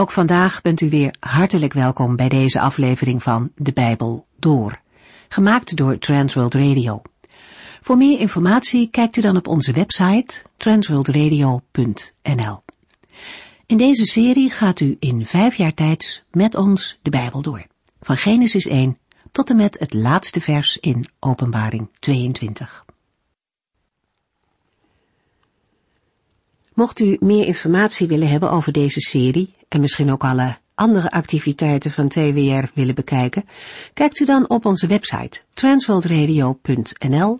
Ook vandaag bent u weer hartelijk welkom bij deze aflevering van De Bijbel Door, gemaakt door Transworld Radio. Voor meer informatie kijkt u dan op onze website transworldradio.nl. In deze serie gaat u in vijf jaar tijd met ons de Bijbel door, van Genesis 1 tot en met het laatste vers in Openbaring 22. Mocht u meer informatie willen hebben over deze serie en misschien ook alle andere activiteiten van TWR willen bekijken, kijkt u dan op onze website transworldradio.nl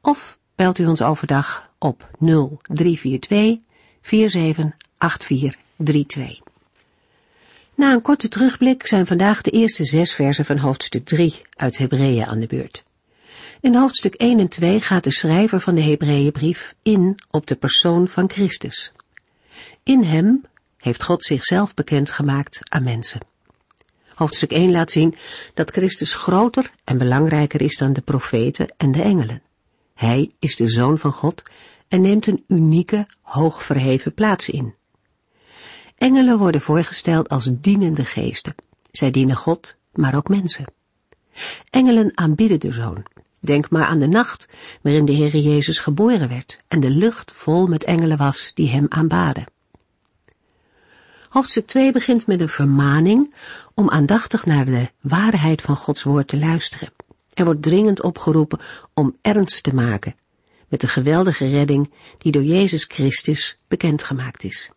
of belt u ons overdag op 0342 478432. Na een korte terugblik zijn vandaag de eerste zes versen van hoofdstuk 3 uit Hebreeën aan de beurt. In hoofdstuk 1 en 2 gaat de schrijver van de Hebreeënbrief in op de persoon van Christus. In hem heeft God zichzelf bekendgemaakt aan mensen. Hoofdstuk 1 laat zien dat Christus groter en belangrijker is dan de profeten en de engelen. Hij is de Zoon van God en neemt een unieke, hoog verheven plaats in. Engelen worden voorgesteld als dienende geesten. Zij dienen God, maar ook mensen. Engelen aanbidden de Zoon. Denk maar aan de nacht waarin de Heere Jezus geboren werd en de lucht vol met engelen was die hem aanbaden. Hoofdstuk 2 begint met een vermaning om aandachtig naar de waarheid van Gods woord te luisteren. Er wordt dringend opgeroepen om ernst te maken met de geweldige redding die door Jezus Christus bekendgemaakt is.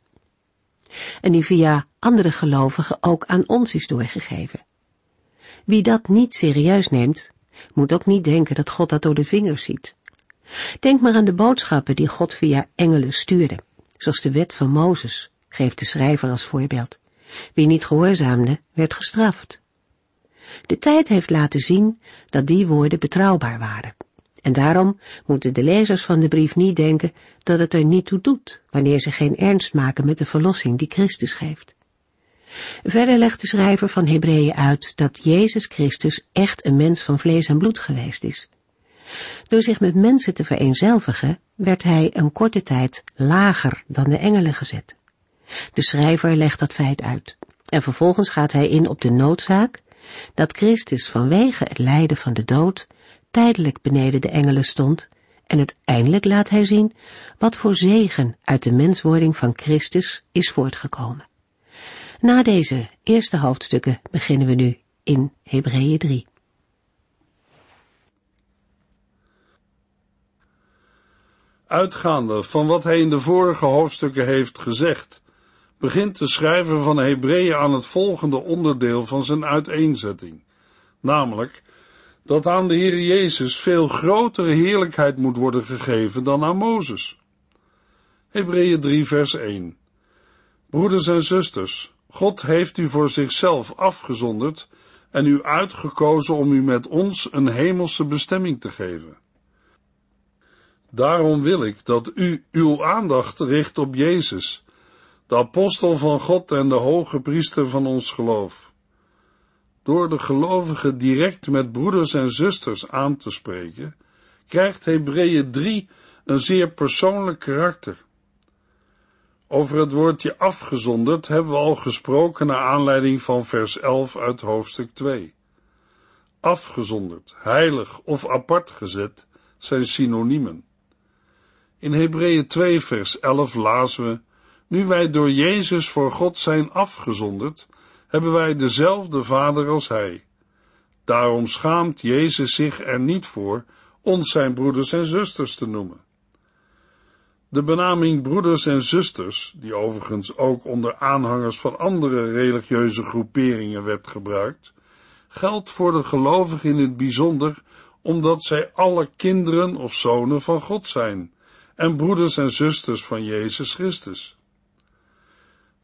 En die via andere gelovigen ook aan ons is doorgegeven. Wie dat niet serieus neemt, moet ook niet denken dat God dat door de vingers ziet. Denk maar aan de boodschappen die God via engelen stuurde, zoals de wet van Mozes, geeft de schrijver als voorbeeld. Wie niet gehoorzaamde, werd gestraft. De tijd heeft laten zien dat die woorden betrouwbaar waren. En daarom moeten de lezers van de brief niet denken dat het er niet toe doet wanneer ze geen ernst maken met de verlossing die Christus geeft. Verder legt de schrijver van Hebreeën uit dat Jezus Christus echt een mens van vlees en bloed geweest is. Door zich met mensen te vereenzelvigen, werd hij een korte tijd lager dan de engelen gezet. De schrijver legt dat feit uit. En vervolgens gaat hij in op de noodzaak dat Christus vanwege het lijden van de dood tijdelijk beneden de engelen stond en uiteindelijk laat hij zien wat voor zegen uit de menswording van Christus is voortgekomen. Na deze eerste hoofdstukken beginnen we nu in Hebreeën 3. Uitgaande van wat hij in de vorige hoofdstukken heeft gezegd, begint de schrijver van Hebreeën aan het volgende onderdeel van zijn uiteenzetting, namelijk dat aan de Heer Jezus veel grotere heerlijkheid moet worden gegeven dan aan Mozes. Hebreeën 3 vers 1 Broeders en zusters, God heeft u voor zichzelf afgezonderd en u uitgekozen om u met ons een hemelse bestemming te geven. Daarom wil ik dat u uw aandacht richt op Jezus, de apostel van God en de hoge priester van ons geloof. Door de gelovigen direct met broeders en zusters aan te spreken, krijgt Hebreeën 3 een zeer persoonlijk karakter. Over het woordje afgezonderd hebben we al gesproken naar aanleiding van vers 11 uit hoofdstuk 2. Afgezonderd, heilig of apart gezet zijn synoniemen. In Hebreeën 2 vers 11 lazen we nu wij door Jezus voor God zijn afgezonderd, hebben wij dezelfde Vader als Hij. Daarom schaamt Jezus zich er niet voor ons zijn broeders en zusters te noemen. De benaming broeders en zusters, die overigens ook onder aanhangers van andere religieuze groeperingen werd gebruikt, geldt voor de gelovigen in het bijzonder omdat zij alle kinderen of zonen van God zijn en broeders en zusters van Jezus Christus.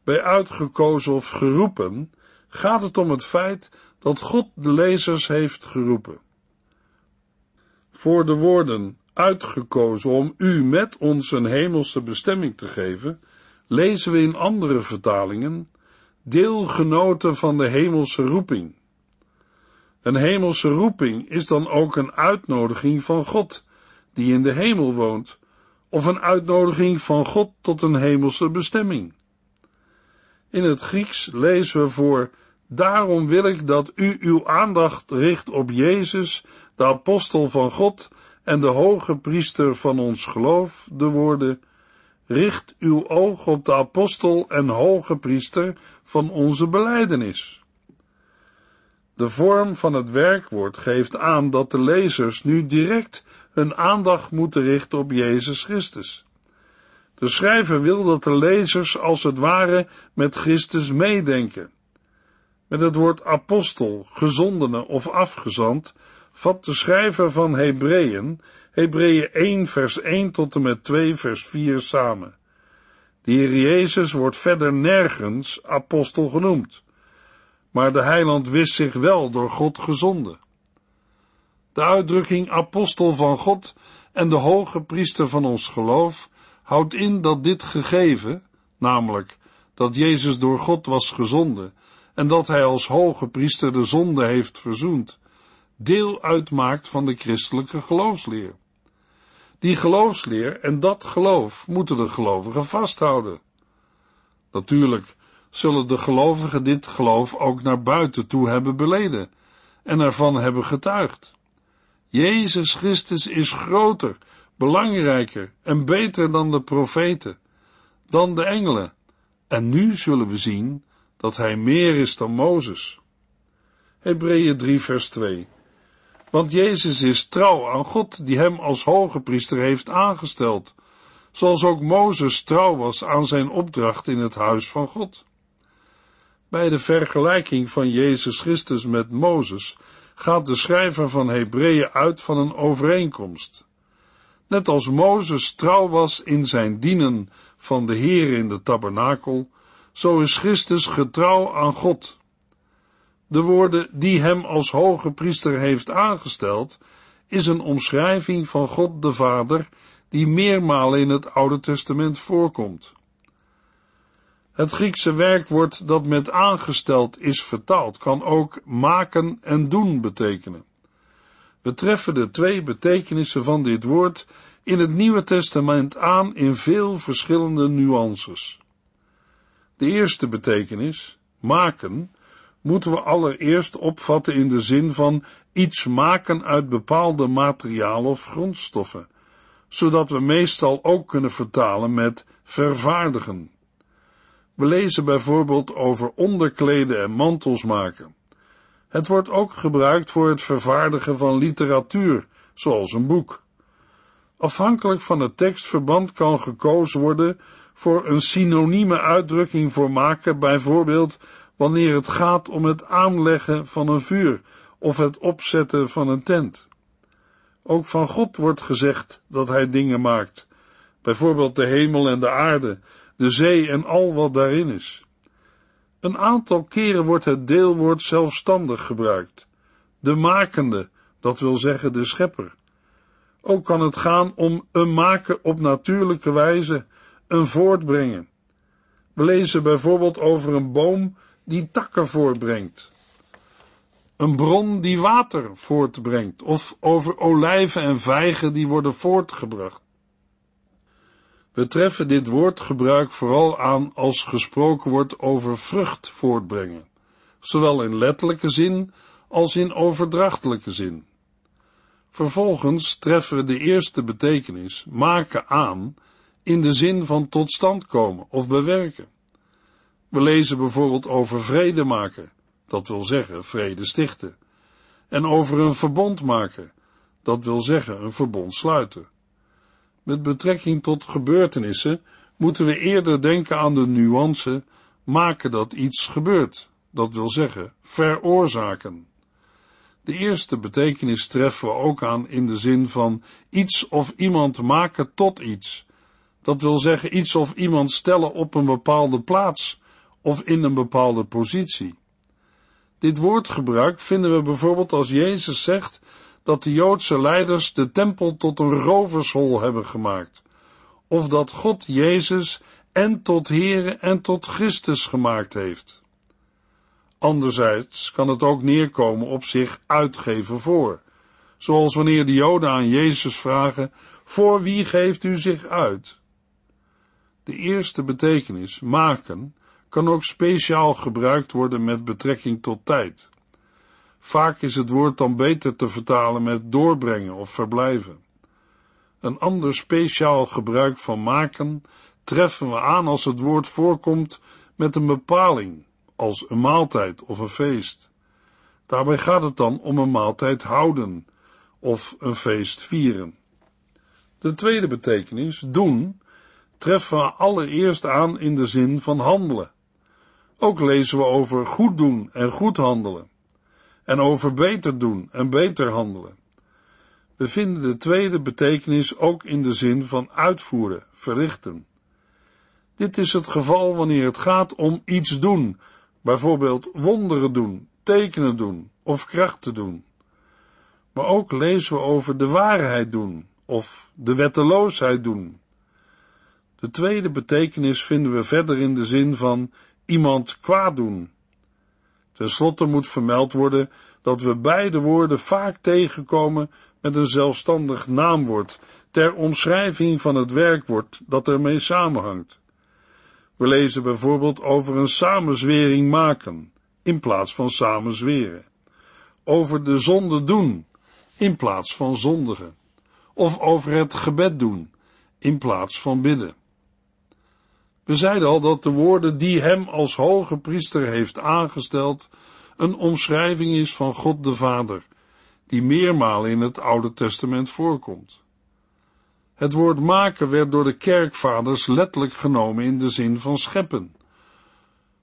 Bij uitgekozen of geroepen gaat het om het feit dat God de lezers heeft geroepen. Voor de woorden uitgekozen om u met ons een hemelse bestemming te geven, lezen we in andere vertalingen deelgenoten van de hemelse roeping. Een hemelse roeping is dan ook een uitnodiging van God, die in de hemel woont, of een uitnodiging van God tot een hemelse bestemming. In het Grieks lezen we voor Daarom wil ik dat u uw aandacht richt op Jezus, de apostel van God en de hoge priester van ons geloof, de woorden Richt uw oog op de apostel en hoge priester van onze beleidenis. De vorm van het werkwoord geeft aan dat de lezers nu direct hun aandacht moeten richten op Jezus Christus. De schrijver wil dat de lezers als het ware met Christus meedenken. Met het woord apostel, gezondene of afgezand, vat de schrijver van Hebreeën, Hebreeën 1 vers 1 tot en met 2 vers 4 samen. De Heer Jezus wordt verder nergens apostel genoemd, maar de heiland wist zich wel door God gezonden. De uitdrukking apostel van God en de hoge priester van ons geloof houdt in dat dit gegeven, namelijk dat Jezus door God was gezonden en dat hij als hoge priester de zonde heeft verzoend, deel uitmaakt van de christelijke geloofsleer. Die geloofsleer en dat geloof moeten de gelovigen vasthouden. Natuurlijk zullen de gelovigen dit geloof ook naar buiten toe hebben beleden en ervan hebben getuigd. Jezus Christus is groter, belangrijker en beter dan de profeten, dan de engelen. En nu zullen we zien dat hij meer is dan Mozes. Hebreeën 3 vers 2 Want Jezus is trouw aan God die hem als hoge priester heeft aangesteld, zoals ook Mozes trouw was aan zijn opdracht in het huis van God. Bij de vergelijking van Jezus Christus met Mozes gaat de schrijver van Hebreeën uit van een overeenkomst. Net als Mozes trouw was in zijn dienen van de Heer in de tabernakel, zo is Christus getrouw aan God. De woorden die hem als hoge priester heeft aangesteld, is een omschrijving van God de Vader, die meermalen in het Oude Testament voorkomt. Het Griekse werkwoord dat met aangesteld is vertaald, kan ook maken en doen betekenen. We treffen de twee betekenissen van dit woord in het Nieuwe Testament aan in veel verschillende nuances. De eerste betekenis, maken, moeten we allereerst opvatten in de zin van iets maken uit bepaalde materialen of grondstoffen, zodat we meestal ook kunnen vertalen met vervaardigen. We lezen bijvoorbeeld over onderkleden en mantels maken. Het wordt ook gebruikt voor het vervaardigen van literatuur, zoals een boek. Afhankelijk van het tekstverband kan gekozen worden voor een synonieme uitdrukking voor maken, bijvoorbeeld wanneer het gaat om het aanleggen van een vuur of het opzetten van een tent. Ook van God wordt gezegd dat hij dingen maakt, bijvoorbeeld de hemel en de aarde, de zee en al wat daarin is. Een aantal keren wordt het deelwoord zelfstandig gebruikt. De makende, dat wil zeggen de schepper. Ook kan het gaan om een maken op natuurlijke wijze, een voortbrengen. We lezen bijvoorbeeld over een boom die takken voortbrengt. Een bron die water voortbrengt, of over olijven en vijgen die worden voortgebracht. We treffen dit woordgebruik vooral aan als gesproken wordt over vrucht voortbrengen, zowel in letterlijke zin als in overdrachtelijke zin. Vervolgens treffen we de eerste betekenis, maken aan, in de zin van tot stand komen of bewerken. We lezen bijvoorbeeld over vrede maken, dat wil zeggen vrede stichten, en over een verbond maken, dat wil zeggen een verbond sluiten. Met betrekking tot gebeurtenissen moeten we eerder denken aan de nuance maken dat iets gebeurt, dat wil zeggen veroorzaken. De eerste betekenis treffen we ook aan in de zin van iets of iemand maken tot iets. Dat wil zeggen iets of iemand stellen op een bepaalde plaats of in een bepaalde positie. Dit woordgebruik vinden we bijvoorbeeld als Jezus zegt dat de Joodse leiders de tempel tot een rovershol hebben gemaakt, of dat God Jezus en tot Here en tot Christus gemaakt heeft. Anderzijds kan het ook neerkomen op zich uitgeven voor, zoals wanneer de Joden aan Jezus vragen, voor wie geeft u zich uit? De eerste betekenis, maken, kan ook speciaal gebruikt worden met betrekking tot tijd. Vaak is het woord dan beter te vertalen met doorbrengen of verblijven. Een ander speciaal gebruik van maken treffen we aan als het woord voorkomt met een bepaling, als een maaltijd of een feest. Daarbij gaat het dan om een maaltijd houden of een feest vieren. De tweede betekenis, doen, treffen we allereerst aan in de zin van handelen. Ook lezen we over goed doen en goed handelen. En over beter doen en beter handelen. We vinden de tweede betekenis ook in de zin van uitvoeren, verrichten. Dit is het geval wanneer het gaat om iets doen, bijvoorbeeld wonderen doen, tekenen doen of krachten doen. Maar ook lezen we over de waarheid doen of de wetteloosheid doen. De tweede betekenis vinden we verder in de zin van iemand kwaad doen. Ten slotte moet vermeld worden dat we beide woorden vaak tegenkomen met een zelfstandig naamwoord ter omschrijving van het werkwoord dat ermee samenhangt. We lezen bijvoorbeeld over een samenzwering maken in plaats van samenzweren, over de zonde doen in plaats van zondigen, of over het gebed doen in plaats van bidden. We zeiden al dat de woorden die hem als hoge priester heeft aangesteld een omschrijving is van God de Vader, die meermalen in het Oude Testament voorkomt. Het woord maken werd door de kerkvaders letterlijk genomen in de zin van scheppen.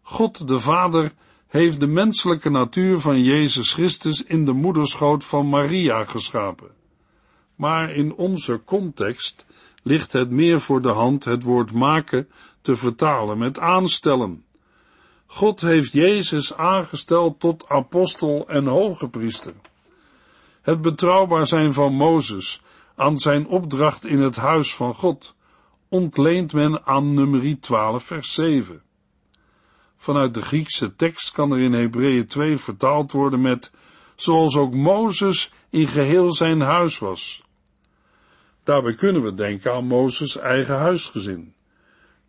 God de Vader heeft de menselijke natuur van Jezus Christus in de moederschoot van Maria geschapen. Maar in onze context ligt het meer voor de hand het woord maken te vertalen met aanstellen. God heeft Jezus aangesteld tot apostel en hoge priester. Het betrouwbaar zijn van Mozes aan zijn opdracht in het huis van God ontleent men aan nummer 12 vers 7. Vanuit de Griekse tekst kan er in Hebreeën 2 vertaald worden met zoals ook Mozes in geheel zijn huis was. Daarbij kunnen we denken aan Mozes eigen huisgezin.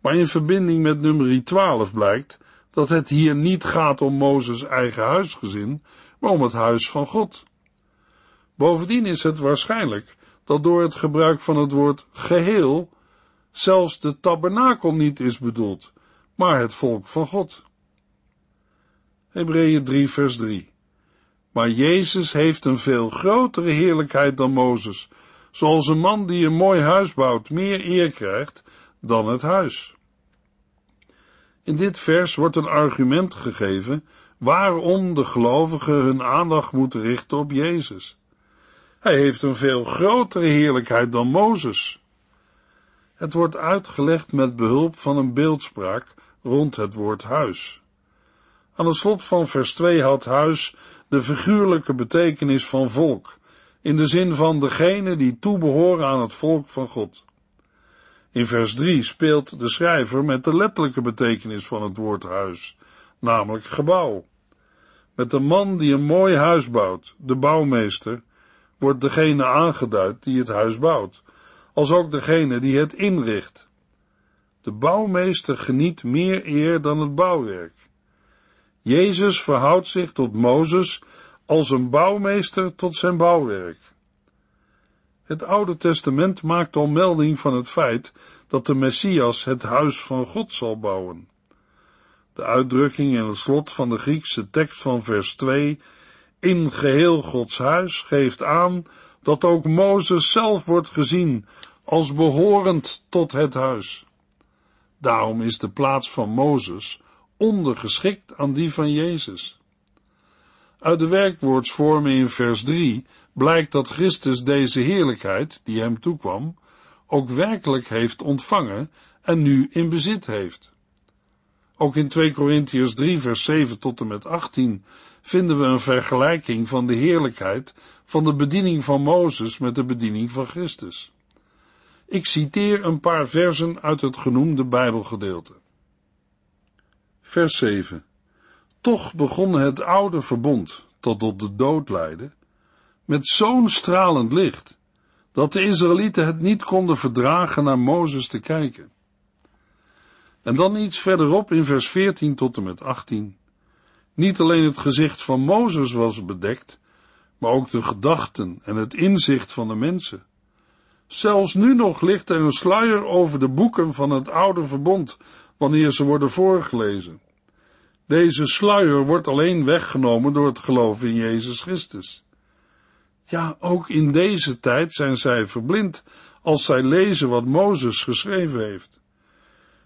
Maar in verbinding met nummer 12 blijkt dat het hier niet gaat om Mozes eigen huisgezin, maar om het huis van God. Bovendien is het waarschijnlijk dat door het gebruik van het woord geheel zelfs de tabernakel niet is bedoeld, maar het volk van God. Hebreeën 3 vers 3 Maar Jezus heeft een veel grotere heerlijkheid dan Mozes, zoals een man die een mooi huis bouwt meer eer krijgt dan het huis. In dit vers wordt een argument gegeven waarom de gelovigen hun aandacht moeten richten op Jezus. Hij heeft een veel grotere heerlijkheid dan Mozes. Het wordt uitgelegd met behulp van een beeldspraak rond het woord huis. Aan het slot van vers 2 had huis de figuurlijke betekenis van volk, in de zin van degene die toebehoren aan het volk van God. In vers 3 speelt de schrijver met de letterlijke betekenis van het woord huis, namelijk gebouw. Met de man die een mooi huis bouwt, de bouwmeester, wordt degene aangeduid die het huis bouwt, als ook degene die het inricht. De bouwmeester geniet meer eer dan het bouwwerk. Jezus verhoudt zich tot Mozes als een bouwmeester tot zijn bouwwerk. Het Oude Testament maakt al melding van het feit dat de Messias het huis van God zal bouwen. De uitdrukking in het slot van de Griekse tekst van vers 2 in geheel Gods huis geeft aan dat ook Mozes zelf wordt gezien als behorend tot het huis. Daarom is de plaats van Mozes ondergeschikt aan die van Jezus. Uit de werkwoordsvormen in vers 3 blijkt dat Christus deze heerlijkheid, die hem toekwam, ook werkelijk heeft ontvangen en nu in bezit heeft. Ook in 2 Korintiërs 3 vers 7 tot en met 18 vinden we een vergelijking van de heerlijkheid van de bediening van Mozes met de bediening van Christus. Ik citeer een paar versen uit het genoemde Bijbelgedeelte. Vers 7. Toch begon het oude verbond, tot de dood leidde, met zo'n stralend licht, dat de Israëlieten het niet konden verdragen naar Mozes te kijken. En dan iets verderop in vers 14 tot en met 18. Niet alleen het gezicht van Mozes was bedekt, maar ook de gedachten en het inzicht van de mensen. Zelfs nu nog ligt er een sluier over de boeken van het oude verbond, wanneer ze worden voorgelezen. Deze sluier wordt alleen weggenomen door het geloof in Jezus Christus. Ja, ook in deze tijd zijn zij verblind als zij lezen wat Mozes geschreven heeft.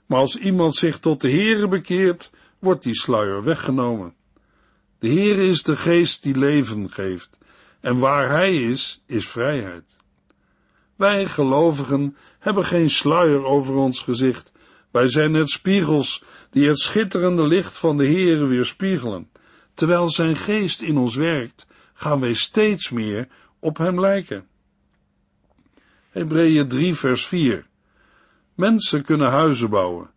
Maar als iemand zich tot de Heere bekeert, wordt die sluier weggenomen. De Heere is de geest die leven geeft, en waar Hij is, is vrijheid. Wij gelovigen hebben geen sluier over ons gezicht. Wij zijn net spiegels die het schitterende licht van de Heere weerspiegelen. Terwijl zijn geest in ons werkt, gaan wij steeds meer op hem lijken. Hebreeën 3 vers 4 Mensen kunnen huizen bouwen,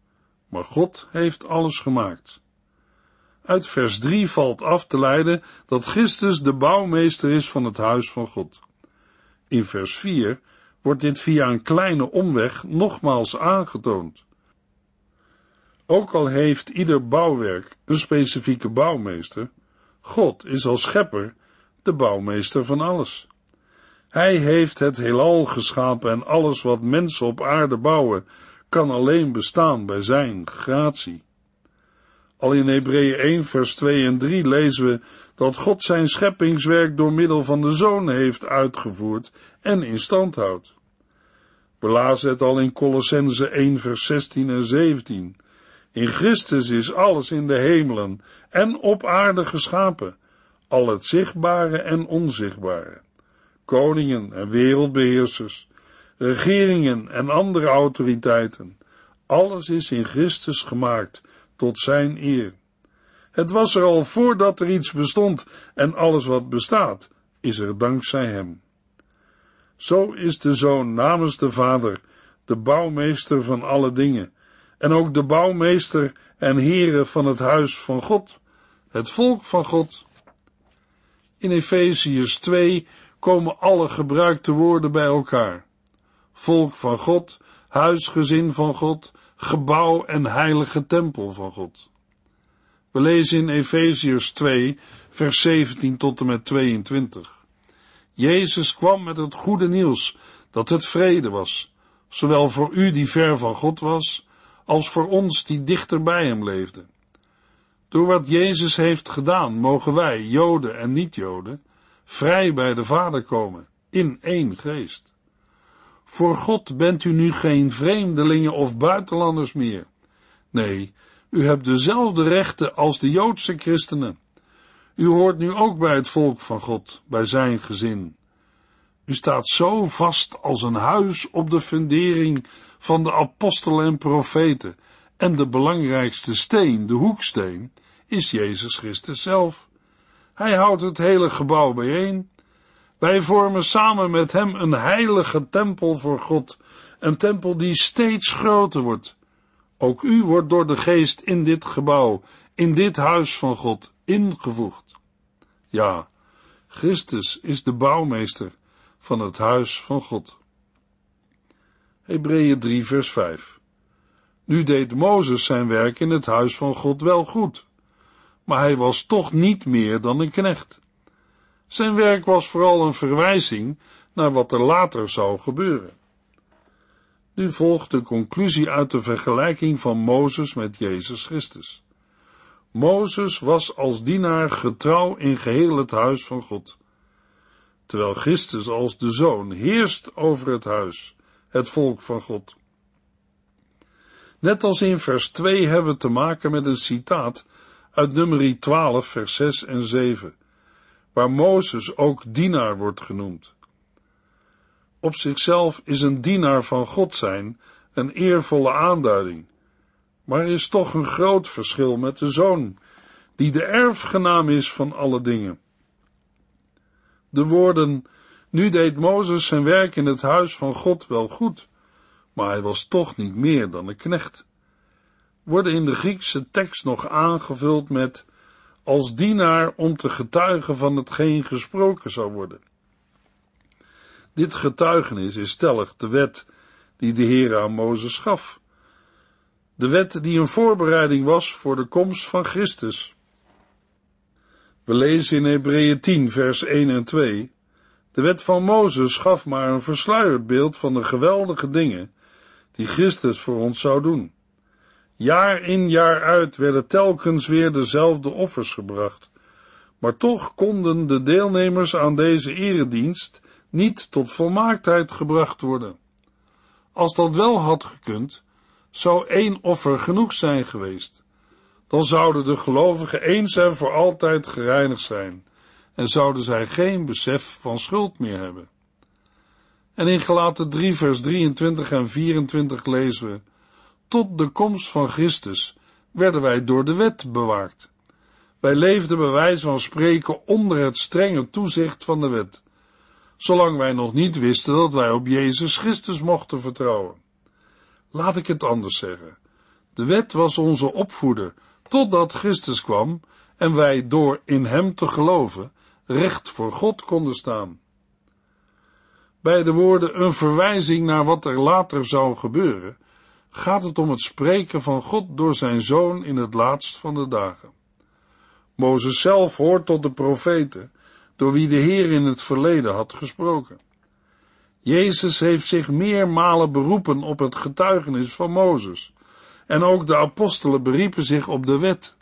maar God heeft alles gemaakt. Uit vers 3 valt af te leiden dat Christus de bouwmeester is van het huis van God. In vers 4 wordt dit via een kleine omweg nogmaals aangetoond. Ook al heeft ieder bouwwerk een specifieke bouwmeester, God is als schepper de bouwmeester van alles. Hij heeft het heelal geschapen en alles wat mensen op aarde bouwen, kan alleen bestaan bij zijn gratie. Al in Hebreeën 1 vers 2 en 3 lezen we dat God zijn scheppingswerk door middel van de Zoon heeft uitgevoerd en in stand houdt. Lazen het al in Colossense 1 vers 16 en 17. In Christus is alles in de hemelen en op aarde geschapen, al het zichtbare en onzichtbare. Koningen en wereldbeheersers, regeringen en andere autoriteiten. Alles is in Christus gemaakt tot zijn eer. Het was er al voordat er iets bestond en alles wat bestaat is er dankzij hem. Zo is de Zoon namens de Vader de bouwmeester van alle dingen en ook de bouwmeester en heren van het huis van God, het volk van God. In Efeziërs 2 komen alle gebruikte woorden bij elkaar. Volk van God, huisgezin van God, gebouw en heilige tempel van God. We lezen in Efeziërs 2, vers 17 tot en met 22. Jezus kwam met het goede nieuws dat het vrede was, zowel voor u die ver van God was, als voor ons die dichter bij hem leefden. Door wat Jezus heeft gedaan, mogen wij, Joden en niet-Joden, vrij bij de Vader komen, in één geest. Voor God bent u nu geen vreemdelingen of buitenlanders meer. Nee, u hebt dezelfde rechten als de Joodse christenen. U hoort nu ook bij het volk van God, bij zijn gezin. U staat zo vast als een huis op de fundering van de apostelen en profeten, en de belangrijkste steen, de hoeksteen, is Jezus Christus zelf. Hij houdt het hele gebouw bijeen. Wij vormen samen met hem een heilige tempel voor God, een tempel die steeds groter wordt. Ook u wordt door de geest in dit gebouw, in dit huis van God, ingevoegd. Ja, Christus is de bouwmeester van het huis van God. Hebreeën 3 vers 5 Nu deed Mozes zijn werk in het huis van God wel goed, maar hij was toch niet meer dan een knecht. Zijn werk was vooral een verwijzing naar wat er later zou gebeuren. Nu volgt de conclusie uit de vergelijking van Mozes met Jezus Christus. Mozes was als dienaar getrouw in geheel het huis van God, terwijl Christus als de zoon heerst over het huis, het volk van God. Net als in vers 2 hebben we te maken met een citaat uit nummer 12, vers 6 en 7, waar Mozes ook dienaar wordt genoemd. Op zichzelf is een dienaar van God zijn een eervolle aanduiding, maar er is toch een groot verschil met de zoon, die de erfgenaam is van alle dingen. De woorden, nu deed Mozes zijn werk in het huis van God wel goed, maar hij was toch niet meer dan een knecht, worden in de Griekse tekst nog aangevuld met als dienaar om te getuigen van hetgeen gesproken zou worden. Dit getuigenis is stellig de wet die de Heer aan Mozes gaf. De wet die een voorbereiding was voor de komst van Christus. We lezen in Hebreeën 10 vers 1 en 2 de wet van Mozes gaf maar een versluierd beeld van de geweldige dingen die Christus voor ons zou doen. Jaar in jaar uit werden telkens weer dezelfde offers gebracht, maar toch konden de deelnemers aan deze eredienst niet tot volmaaktheid gebracht worden. Als dat wel had gekund, zou één offer genoeg zijn geweest. Dan zouden de gelovigen eens en voor altijd gereinigd zijn en zouden zij geen besef van schuld meer hebben. En in Gelaten 3 vers 23 en 24 lezen we, tot de komst van Christus werden wij door de wet bewaakt. Wij leefden bij wijze van spreken onder het strenge toezicht van de wet, zolang wij nog niet wisten dat wij op Jezus Christus mochten vertrouwen. Laat ik het anders zeggen. De wet was onze opvoeder, totdat Christus kwam en wij door in Hem te geloven recht voor God konden staan. Bij de woorden een verwijzing naar wat er later zou gebeuren, gaat het om het spreken van God door zijn zoon in het laatst van de dagen. Mozes zelf hoort tot de profeten, door wie de Heer in het verleden had gesproken. Jezus heeft zich meermalen beroepen op het getuigenis van Mozes, en ook de apostelen beriepen zich op de wet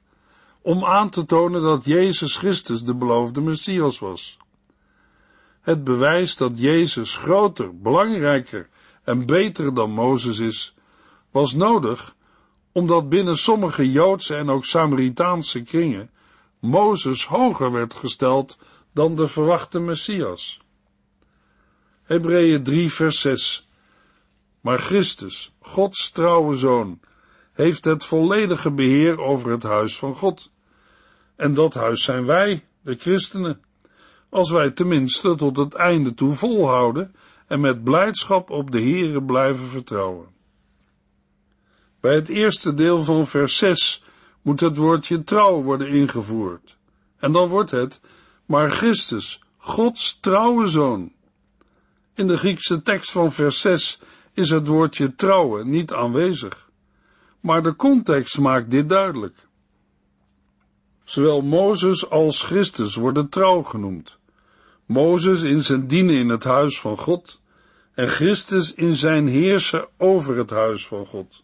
om aan te tonen dat Jezus Christus de beloofde Messias was. Het bewijs dat Jezus groter, belangrijker en beter dan Mozes is, was nodig omdat binnen sommige Joodse en ook Samaritaanse kringen Mozes hoger werd gesteld dan de verwachte Messias. Hebreeën 3 vers 6 Maar Christus, Gods trouwe Zoon, heeft het volledige beheer over het huis van God. En dat huis zijn wij, de christenen, als wij tenminste tot het einde toe volhouden en met blijdschap op de Here blijven vertrouwen. Bij het eerste deel van vers 6 moet het woordje trouw worden ingevoerd. En dan wordt het, maar Christus, Gods trouwe zoon. In de Griekse tekst van vers 6 is het woordje trouwen niet aanwezig. Maar de context maakt dit duidelijk. Zowel Mozes als Christus worden trouw genoemd. Mozes in zijn dienen in het huis van God en Christus in zijn heersen over het huis van God.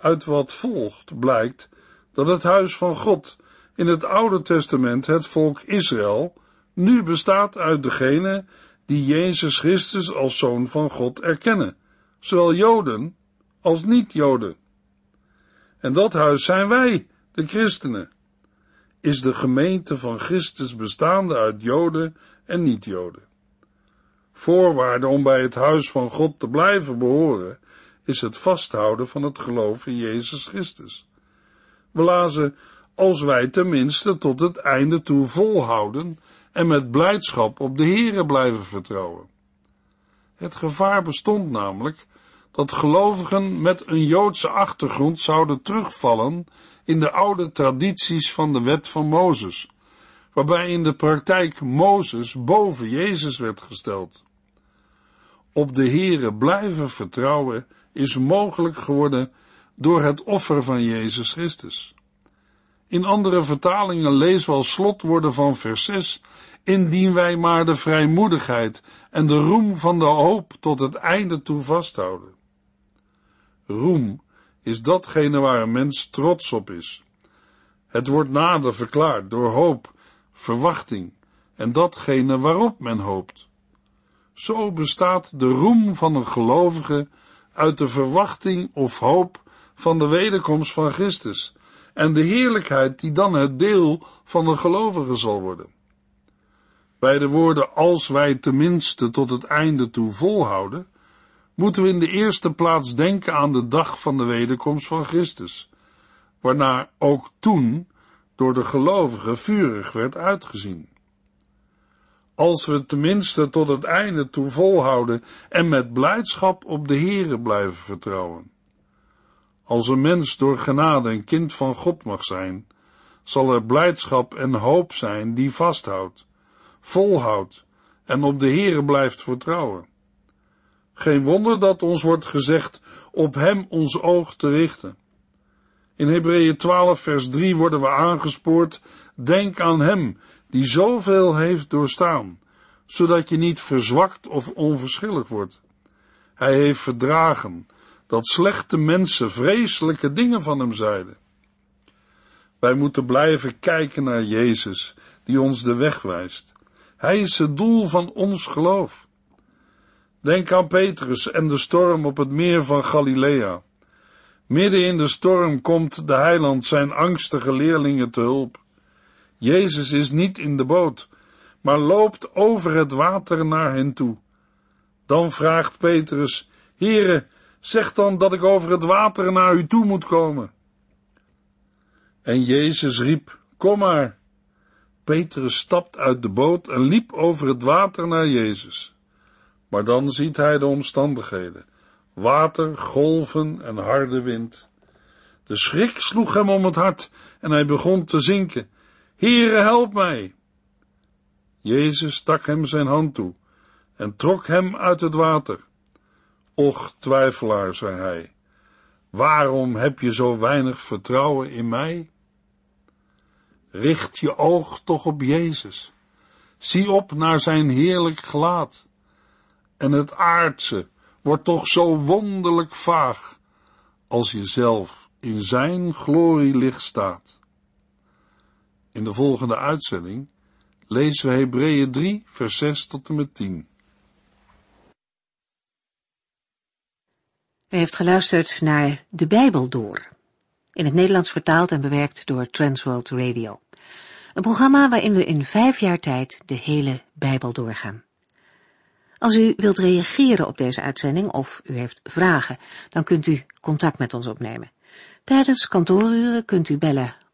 Uit wat volgt blijkt dat het huis van God in het Oude Testament, het volk Israël, nu bestaat uit degenen die Jezus Christus als Zoon van God erkennen, zowel Joden als niet-Joden. En dat huis zijn wij, de christenen is de gemeente van Christus bestaande uit Joden en niet-Joden. Voorwaarde om bij het huis van God te blijven behoren is het vasthouden van het geloof in Jezus Christus. We lazen, als wij tenminste tot het einde toe volhouden en met blijdschap op de Here blijven vertrouwen. Het gevaar bestond namelijk dat gelovigen met een Joodse achtergrond zouden terugvallen in de oude tradities van de wet van Mozes, waarbij in de praktijk Mozes boven Jezus werd gesteld. Op de Here blijven vertrouwen is mogelijk geworden door het offer van Jezus Christus. In andere vertalingen lezen we als slotwoorden van vers 6, indien wij maar de vrijmoedigheid en de roem van de hoop tot het einde toe vasthouden. Roem is datgene waar een mens trots op is. Het wordt nader verklaard door hoop, verwachting en datgene waarop men hoopt. Zo bestaat de roem van een gelovige uit de verwachting of hoop van de wederkomst van Christus en de heerlijkheid die dan het deel van de gelovige zal worden. Bij de woorden als wij tenminste tot het einde toe volhouden, moeten we in de eerste plaats denken aan de dag van de wederkomst van Christus, waarna ook toen door de gelovigen vurig werd uitgezien. Als we tenminste tot het einde toe volhouden en met blijdschap op de Here blijven vertrouwen. Als een mens door genade een kind van God mag zijn, zal er blijdschap en hoop zijn die vasthoudt, volhoudt en op de Here blijft vertrouwen. Geen wonder dat ons wordt gezegd op hem ons oog te richten. In Hebreeën 12 vers 3 worden we aangespoord, denk aan hem die zoveel heeft doorstaan, zodat je niet verzwakt of onverschillig wordt. Hij heeft verdragen dat slechte mensen vreselijke dingen van hem zeiden. Wij moeten blijven kijken naar Jezus, die ons de weg wijst. Hij is het doel van ons geloof. Denk aan Petrus en de storm op het meer van Galilea. Midden in de storm komt de heiland zijn angstige leerlingen te hulp. Jezus is niet in de boot, maar loopt over het water naar hen toe. Dan vraagt Petrus, Heere, zeg dan dat ik over het water naar u toe moet komen. En Jezus riep, kom maar. Petrus stapt uit de boot en liep over het water naar Jezus. Maar dan ziet hij de omstandigheden. Water, golven en harde wind. De schrik sloeg hem om het hart en hij begon te zinken. Heere, help mij! Jezus stak hem zijn hand toe en trok hem uit het water. Och, twijfelaar, zei hij, waarom heb je zo weinig vertrouwen in mij? Richt je oog toch op Jezus. Zie op naar zijn heerlijk gelaat. En het aardse wordt toch zo wonderlijk vaag als je zelf in zijn glorielicht staat. In de volgende uitzending lezen we Hebreeën 3, vers 6 tot en met 10. U heeft geluisterd naar De Bijbel Door, in het Nederlands vertaald en bewerkt door Transworld Radio. Een programma waarin we in vijf jaar tijd de hele Bijbel doorgaan. Als u wilt reageren op deze uitzending of u heeft vragen, dan kunt u contact met ons opnemen. Tijdens kantooruren kunt u bellen